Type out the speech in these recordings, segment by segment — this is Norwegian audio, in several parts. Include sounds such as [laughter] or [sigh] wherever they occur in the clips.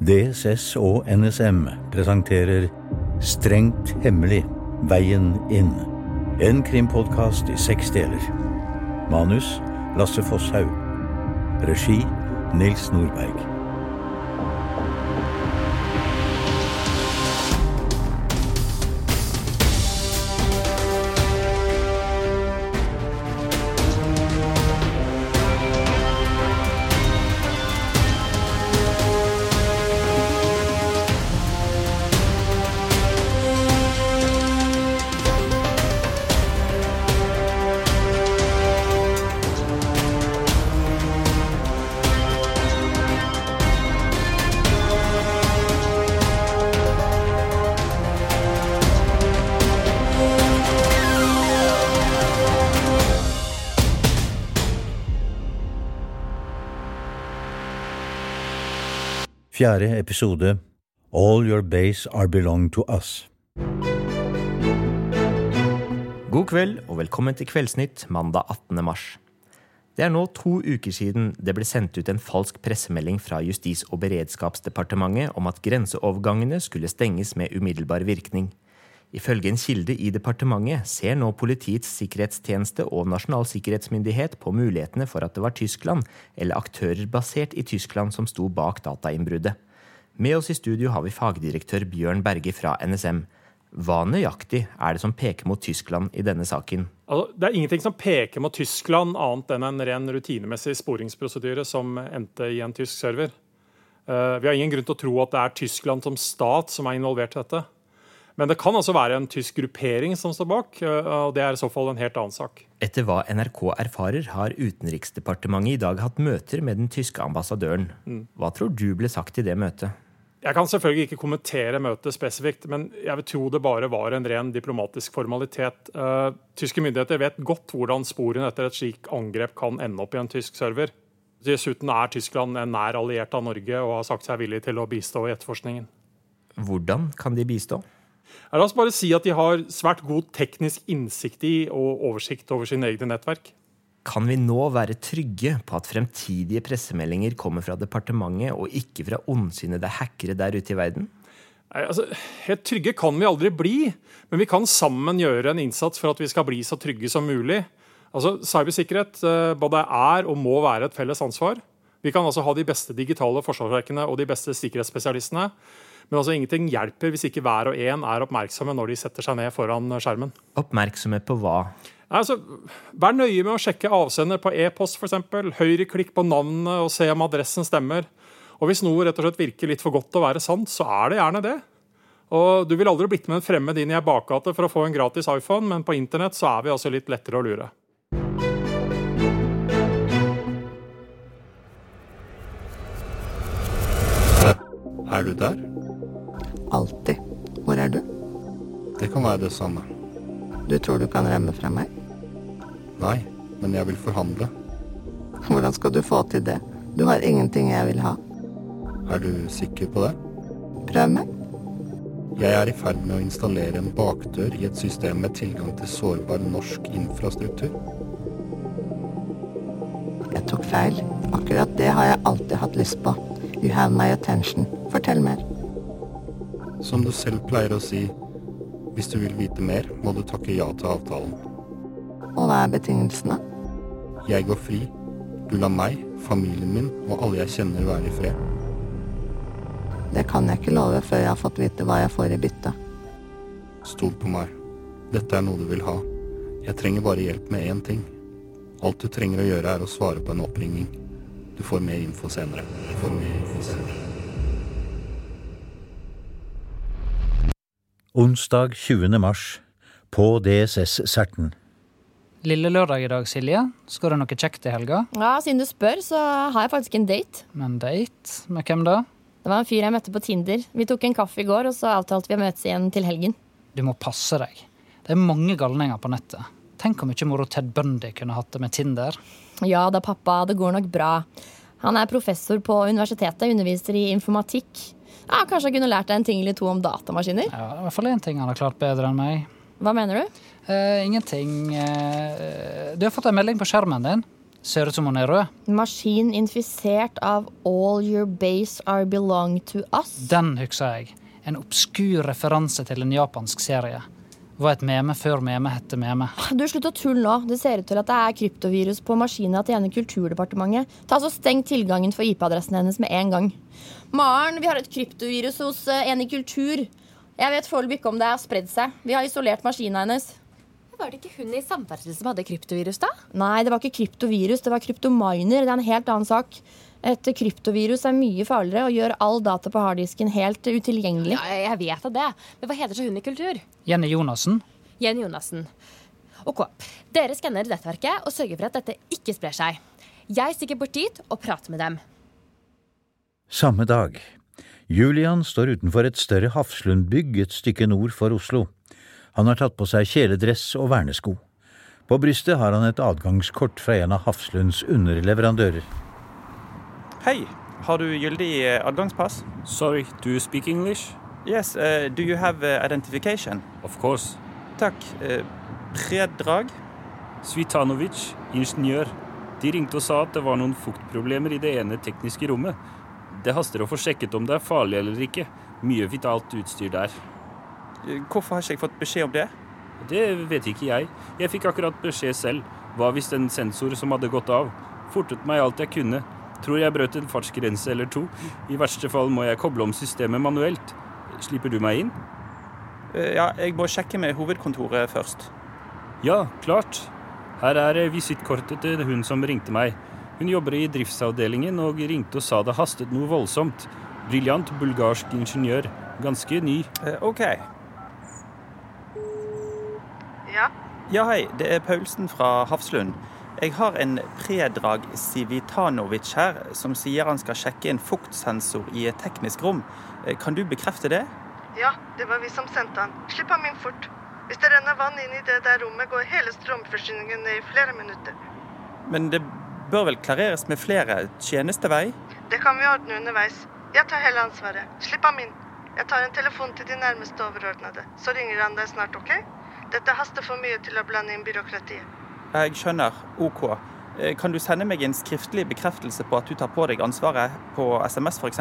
DSS og NSM presenterer Strengt hemmelig veien inn. En krimpodkast i seks deler. Manus Lasse Fosshaug. Regi Nils Nordberg. Fjerde episode All your base are belong to us. God kveld og velkommen til Kveldsnytt mandag 18. mars. Det er nå to uker siden det ble sendt ut en falsk pressemelding fra Justis- og beredskapsdepartementet om at grenseovergangene skulle stenges med umiddelbar virkning. Ifølge en kilde i departementet ser nå Politiets sikkerhetstjeneste og Nasjonal sikkerhetsmyndighet på mulighetene for at det var Tyskland eller aktører basert i Tyskland som sto bak datainnbruddet. Med oss i studio har vi fagdirektør Bjørn Berge fra NSM. Hva nøyaktig er det som peker mot Tyskland i denne saken? Altså, det er ingenting som peker mot Tyskland, annet enn en ren rutinemessig sporingsprosedyre som endte i en tysk server. Uh, vi har ingen grunn til å tro at det er Tyskland som stat som er involvert i dette. Men det kan altså være en tysk gruppering som står bak, uh, og det er i så fall en helt annen sak. Etter hva NRK erfarer, har Utenriksdepartementet i dag hatt møter med den tyske ambassadøren. Hva tror du ble sagt i det møtet? Jeg kan selvfølgelig ikke kommentere møtet spesifikt, men jeg vil tro det bare var en ren diplomatisk formalitet. Uh, tyske myndigheter vet godt hvordan sporene etter et slikt angrep kan ende opp i en tysk server. Dessuten er Tyskland en nær alliert av Norge og har sagt seg villig til å bistå i etterforskningen. Hvordan kan de bistå? La oss bare si at de har svært god teknisk innsikt i og oversikt over sine egne nettverk. Kan vi nå være trygge på at fremtidige pressemeldinger kommer fra departementet og ikke fra ondsinnede hackere der ute i verden? Nei, altså, helt trygge kan vi aldri bli, men vi kan sammen gjøre en innsats for at vi skal bli så trygge som mulig. Altså, Cybersikkerhet eh, både er og må være et felles ansvar. Vi kan altså ha de beste digitale forsvarsverkene og de beste sikkerhetsspesialistene. Men altså ingenting hjelper hvis ikke hver og en er oppmerksomme når de setter seg ned foran skjermen. Oppmerksomme på hva? Altså, vær nøye med å sjekke avsender på e-post f.eks. Høyreklikk på navnet og se om adressen stemmer. Og Hvis noe rett og slett virker litt for godt til å være sant, så er det gjerne det. Og Du vil aldri blitt med en fremmed inn i ei bakgate for å få en gratis iPhone, men på internett så er vi altså litt lettere å lure. Er du der? Alltid. Hvor er du? Det kan være det samme. Du tror du kan rømme fra meg? Nei, men jeg vil forhandle. Hvordan skal du få til det? Du har ingenting jeg vil ha. Er du sikker på det? Prøv meg. Jeg er i ferd med å installere en bakdør i et system med tilgang til sårbar norsk infrastruktur. Jeg tok feil. Akkurat det har jeg alltid hatt lyst på. You have my attention. Fortell mer. Som du selv pleier å si, hvis du vil vite mer, må du takke ja til avtalen. Og hva er betingelsene? Jeg går fri. Du lar meg, familien min og alle jeg kjenner være i fred. Det kan jeg ikke love før jeg har fått vite hva jeg får i bytte. Stol på meg. Dette er noe du vil ha. Jeg trenger bare hjelp med én ting. Alt du trenger å gjøre, er å svare på en oppringning. Du får mer info senere. Du får mer info senere. Onsdag 20. mars på DSS Serten. Lille lørdag i dag, Silje. Skal du noe kjekt i helga? Ja, Siden du spør, så har jeg faktisk en date. Men date? Med hvem da? Det var en fyr jeg møtte på Tinder. Vi tok en kaffe i går, og så avtalte vi å møtes igjen til helgen. Du må passe deg. Det er mange galninger på nettet. Tenk hvor mye moro Ted Bundy kunne hatt det med Tinder. Ja da, pappa, det går nok bra. Han er professor på universitetet, underviser i informatikk. Ja, Kanskje jeg kunne lært deg en ting eller to om datamaskiner? Ja, I hvert fall én ting han har klart bedre enn meg. Hva mener du? Uh, ingenting. Uh, du har fått en melding på skjermen din. Ser ut som hun er rød. Maskin infisert av All your base are belong to us. Den husker jeg. En obskur referanse til en japansk serie. Var et meme før meme hette meme. Du, Slutt å tulle nå. Det ser ut til at det er kryptovirus på maskina til ene Kulturdepartementet. Ta så Steng tilgangen for IP-adressen hennes med en gang. Maren, vi har et kryptovirus hos en i Kultur. Jeg vet foreløpig ikke om det har spredd seg. Vi har isolert maskina hennes. Var det ikke hun i samferdsel som hadde kryptovirus, da? Nei, det var ikke kryptovirus, det var kryptominer. Det er en helt annen sak. Et kryptovirus er mye farligere og gjør all data på harddisken helt utilgjengelig. Ja, jeg vet det. Men hva heter så hun i kultur? Jenny Jonassen. Jenny Jonassen. Ok, Dere skanner nettverket og sørger for at dette ikke sprer seg. Jeg stikker bort dit og prater med dem. Samme dag. Julian står utenfor et større Hafslundbygg et stykke nord for Oslo. Han har tatt på seg kjeledress og vernesko. På brystet har han et adgangskort fra en av Hafslunds underleverandører. Hei, har du gyldig eh, adgangspass? Sorry, do you speak English? Yes, uh, do you have uh, identification? Of course. Takk. Uh, Predrag? Svitanovic, ingeniør. De ringte og sa at det var noen fuktproblemer i det ene tekniske rommet. Det haster å få sjekket om det er farlig eller ikke. Mye vitalt utstyr der. Hvorfor har ikke jeg fått beskjed om det? Det vet ikke jeg. Jeg fikk akkurat beskjed selv. Hva hvis en sensor som hadde gått av? Fortet meg alt jeg kunne. Tror jeg brøt en fartsgrense eller to. I verste fall må jeg koble om systemet manuelt. Slipper du meg inn? Ja, jeg må sjekke med hovedkontoret først. Ja, klart. Her er visittkortet til hun som ringte meg. Hun jobber i driftsavdelingen og ringte og sa det hastet noe voldsomt. Briljant bulgarsk ingeniør. Ganske ny. Eh, OK. Ja? Hei. Det er Paulsen fra Hafslund. Jeg har en Predrag Sivitanovic her, som sier han skal sjekke en fuktsensor i et teknisk rom. Eh, kan du bekrefte det? Ja, det var vi som sendte han. Slipp ham inn fort. Hvis det renner vann inn i det der rommet, går hele strømforsyningen ned i flere minutter. Men det bør vel klareres med flere tjenestevei? Det kan vi ordne underveis. Jeg tar hele ansvaret. Slipp ham inn. Jeg tar en telefon til de nærmeste overordnede. Så ringer han deg snart, OK? Dette haster for mye til å blande inn byråkratiet. Jeg skjønner. OK. Eh, kan du sende meg en skriftlig bekreftelse på at du tar på deg ansvaret på SMS f.eks.?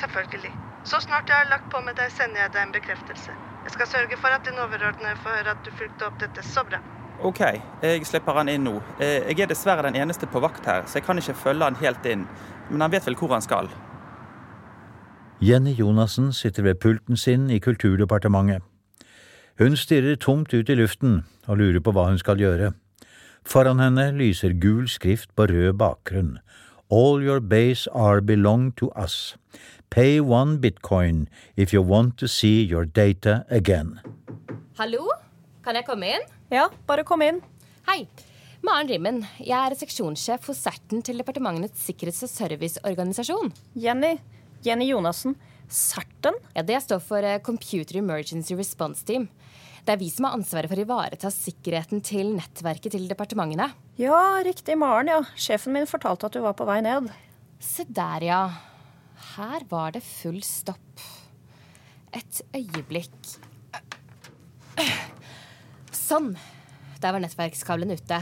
Selvfølgelig. Så snart jeg har lagt på med deg, sender jeg deg en bekreftelse. Jeg skal sørge for at din overordnede får høre at du fulgte opp dette så bra. OK, jeg slipper han inn nå. Eh, jeg er dessverre den eneste på vakt her, så jeg kan ikke følge han helt inn. Men han vet vel hvor han skal. Jenny Jonassen sitter ved pulten sin i Kulturdepartementet. Hun stirrer tomt ut i luften og lurer på hva hun skal gjøre. Foran henne lyser gul skrift på rød bakgrunn. All your base are belong to us. Pay one bitcoin if you want to see your data again. Hallo? Kan jeg komme inn? Ja, bare kom inn. Hei. Maren Rimmen. Jeg er seksjonssjef hos CERT-en til Departementets sikkerhets- og serviceorganisasjon. Jenny. Jenny Jonassen. CERT-en? Ja, Det står for eh, Computer Emergency Response Team. Det er vi som har ansvaret for å ivareta sikkerheten til nettverket til departementene. Ja, riktig. Maren, ja. Sjefen min fortalte at du var på vei ned. Se der, ja. Her var det full stopp. Et øyeblikk. Sånn. Der var nettverkskabelen ute.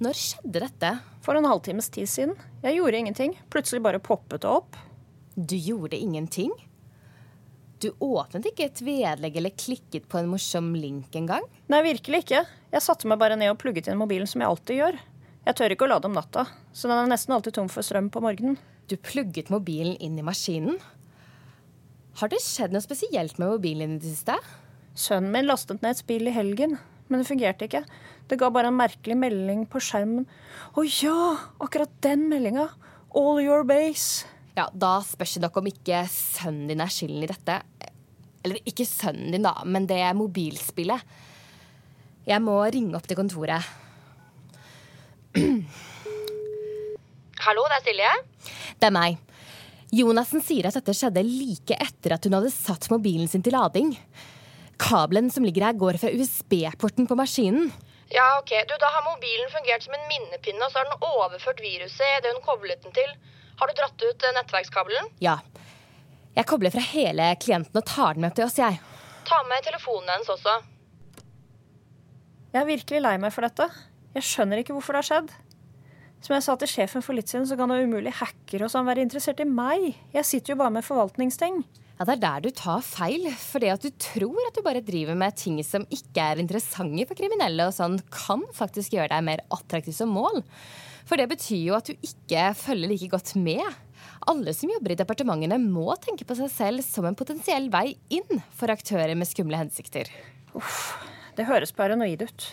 Når skjedde dette? For en halvtimes tid siden. Jeg gjorde ingenting. Plutselig bare poppet det opp. Du gjorde ingenting? Du åpnet ikke et vedlegg eller klikket på en morsom link engang? Nei, virkelig ikke. Jeg satte meg bare ned og plugget inn mobilen som jeg alltid gjør. Jeg tør ikke å lade om natta, så den er nesten alltid tom for strøm på morgenen. Du plugget mobilen inn i maskinen? Har det skjedd noe spesielt med mobilen din i det siste? Sønnen min lastet ned et spill i helgen, men det fungerte ikke. Det ga bare en merkelig melding på skjermen. Å ja, akkurat den meldinga. All your base. Ja, Da spørs det nok om ikke sønnen din er skylden i dette. Eller ikke sønnen din, da, men det mobilspillet. Jeg må ringe opp til kontoret. [clears throat] Hallo, det er Silje. Det er meg. Jonassen sier at dette skjedde like etter at hun hadde satt mobilen sin til lading. Kabelen som ligger her, går fra USB-porten på maskinen. Ja, ok. Du, Da har mobilen fungert som en minnepinne, og så har den overført viruset idet hun koblet den til. Har du dratt ut eh, nettverkskabelen? Ja. Jeg kobler fra hele klienten og tar den med til oss, jeg. Ta med telefonen hennes også. Jeg er virkelig lei meg for dette. Jeg skjønner ikke hvorfor det har skjedd. Som jeg sa til sjefen for litt siden, så kan det umulig hacker og sånn være interessert i meg. Jeg sitter jo bare med forvaltningsting. Ja, Det er der du tar feil. For det at du tror at du bare driver med ting som ikke er interessante for kriminelle, og sånn, kan faktisk gjøre deg mer attraktiv som mål. For det betyr jo at du ikke følger like godt med. Alle som jobber i departementene må tenke på seg selv som en potensiell vei inn for aktører med skumle hensikter. Uff, det høres paranoid ut.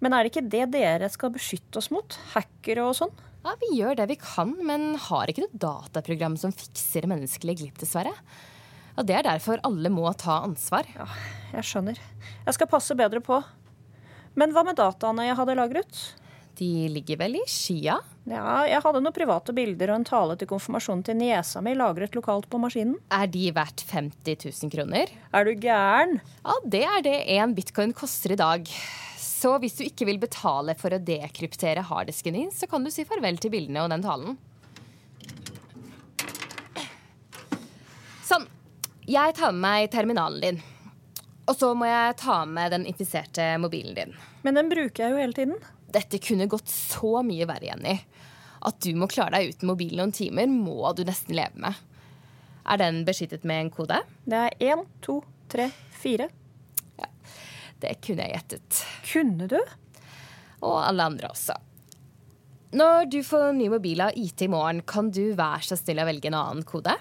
Men er det ikke det dere skal beskytte oss mot? Hackere og sånn? Ja, Vi gjør det vi kan, men har ikke noe dataprogram som fikser menneskelig glipp, dessverre. Og Det er derfor alle må ta ansvar. Ja, jeg skjønner. Jeg skal passe bedre på. Men hva med dataene jeg hadde lagret? De ligger vel i skia? Ja, jeg hadde noen private bilder og en tale til konfirmasjonen til niesa mi lagret lokalt på maskinen. Er de verdt 50 000 kroner? Er du gæren? Ja, det er det en bitcoin koster i dag. Så hvis du ikke vil betale for å dekryptere harddisken din, så kan du si farvel til bildene og den talen. Sånn. Jeg tar med meg terminalen din. Og så må jeg ta med den infiserte mobilen din. Men den bruker jeg jo hele tiden. Dette kunne gått så mye verre, Jenny. At du må klare deg uten mobil noen timer, må du nesten leve med. Er den beskyttet med en kode? Det er én, to, tre, fire. Ja, Det kunne jeg gjettet. Kunne du? Og alle andre også. Når du får ny mobil av IT i morgen, kan du være så snill å velge en annen kode?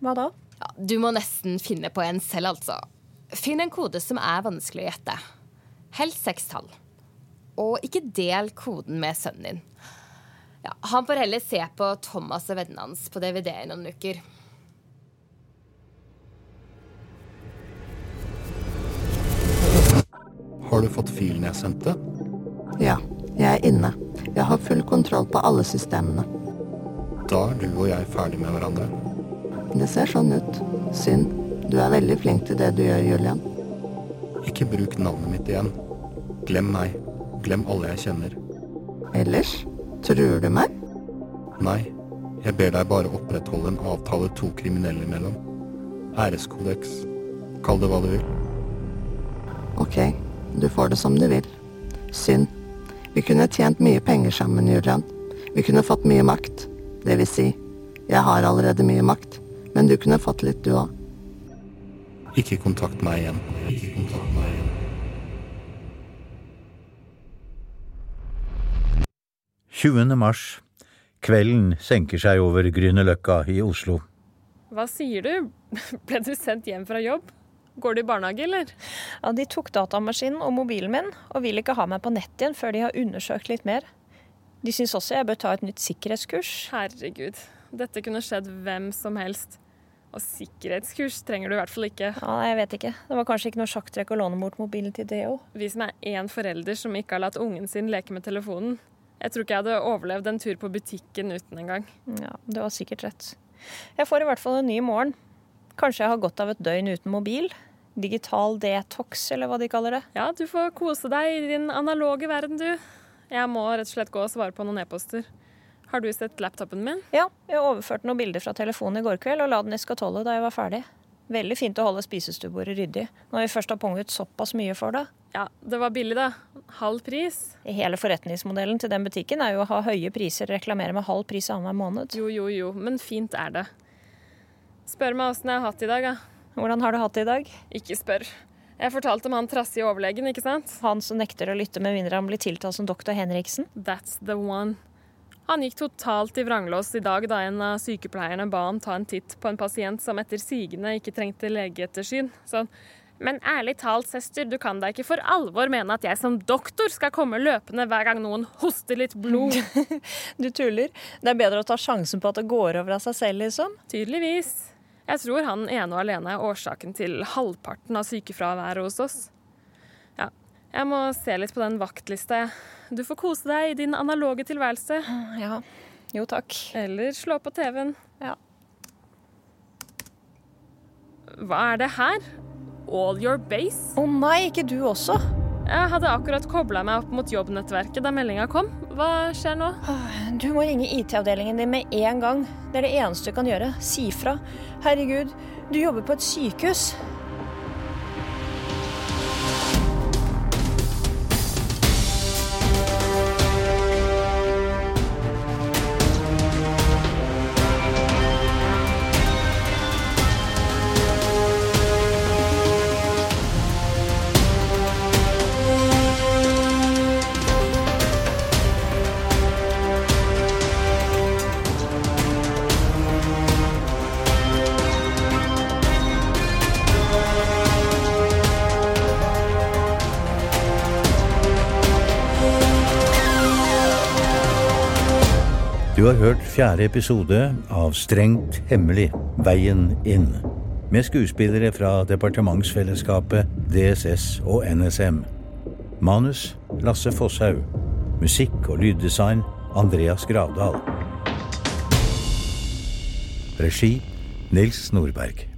Hva da? Ja, du må nesten finne på en selv, altså. Finn en kode som er vanskelig å gjette. Helst seks tall. Og ikke del koden med sønnen din. Ja, han får heller se på Thomas og vennene hans på DVD i noen uker. Har du fått filen jeg sendte? Ja, jeg er inne. Jeg har full kontroll på alle systemene. Da er du og jeg ferdig med hverandre. Det ser sånn ut. Synd. Du er veldig flink til det du gjør, Julian. Ikke bruk navnet mitt igjen. Glem meg. Glem alle jeg kjenner. Ellers? Truer du meg? Nei, jeg ber deg bare opprettholde en avtale to kriminelle imellom. Æreskodeks. Kall det hva du vil. Ok, du får det som du vil. Synd. Vi kunne tjent mye penger sammen, Julian. Vi kunne fått mye makt. Det vil si, jeg har allerede mye makt, men du kunne fått litt, du òg. Ikke kontakt meg igjen. Ikke kontakt «20. mars. Kvelden senker seg over Grünerløkka i Oslo. Hva sier du? [laughs] Ble du sendt hjem fra jobb? Går du i barnehage, eller? Ja, De tok datamaskinen og mobilen min, og vil ikke ha meg på nett igjen før de har undersøkt litt mer. De syns også jeg bør ta et nytt sikkerhetskurs. Herregud, dette kunne skjedd hvem som helst. Og sikkerhetskurs trenger du i hvert fall ikke. Ja, Jeg vet ikke. Det var kanskje ikke noe sjakktrekk å låne bort mobilen til Deo. Vi som er én forelder som ikke har latt ungen sin leke med telefonen. Jeg tror ikke jeg hadde overlevd en tur på butikken uten engang. Ja, du har sikkert rett. Jeg får i hvert fall en ny morgen. Kanskje jeg har gått av et døgn uten mobil. Digital detox, eller hva de kaller det. Ja, du får kose deg i din analoge verden, du. Jeg må rett og slett gå og svare på noen e-poster. Har du sett laptopen min? Ja, jeg overførte noen bilder fra telefonen i går kveld og la den i skatollet da jeg var ferdig. Veldig fint å holde spisestuebordet ryddig når vi først har punget såpass mye for det. Ja, det var billig, da. Halv pris. Hele forretningsmodellen til den butikken er jo å ha høye priser reklamere med halv pris annenhver måned. Jo, jo, jo, men fint er det. Spør meg åssen jeg har hatt det i dag, da. Hvordan har du hatt det i dag? Ikke spør. Jeg fortalte om han trassige overlegen, ikke sant? Han som nekter å lytte med mindre han blir tiltalt som doktor Henriksen? That's the one. Han gikk totalt i vranglås i dag da en av sykepleierne ba ham ta en titt på en pasient som etter sigende ikke trengte legeettersyn. Sånn Men ærlig talt, søster, du kan da ikke for alvor mene at jeg som doktor skal komme løpende hver gang noen hoster litt blod? [laughs] du tuller. Det er bedre å ta sjansen på at det går over av seg selv, liksom. Tydeligvis. Jeg tror han ene og alene er årsaken til halvparten av sykefraværet hos oss. Ja, jeg må se litt på den vaktlista, jeg. Du får kose deg i din analoge tilværelse. Ja. Jo, takk. Eller slå på TV-en. Ja. Hva er det her? All your base? Å oh, nei, ikke du også? Jeg hadde akkurat kobla meg opp mot jobbnettverket da meldinga kom. Hva skjer nå? Du må ringe IT-avdelingen din med en gang. Det er det eneste du kan gjøre. Si fra. Herregud, du jobber på et sykehus. Du har hørt fjerde episode av Strengt hemmelig Veien inn. Med skuespillere fra departementsfellesskapet DSS og NSM. Manus Lasse Fosshaug. Musikk og lyddesign Andreas Gravdal. Regi Nils Nordberg.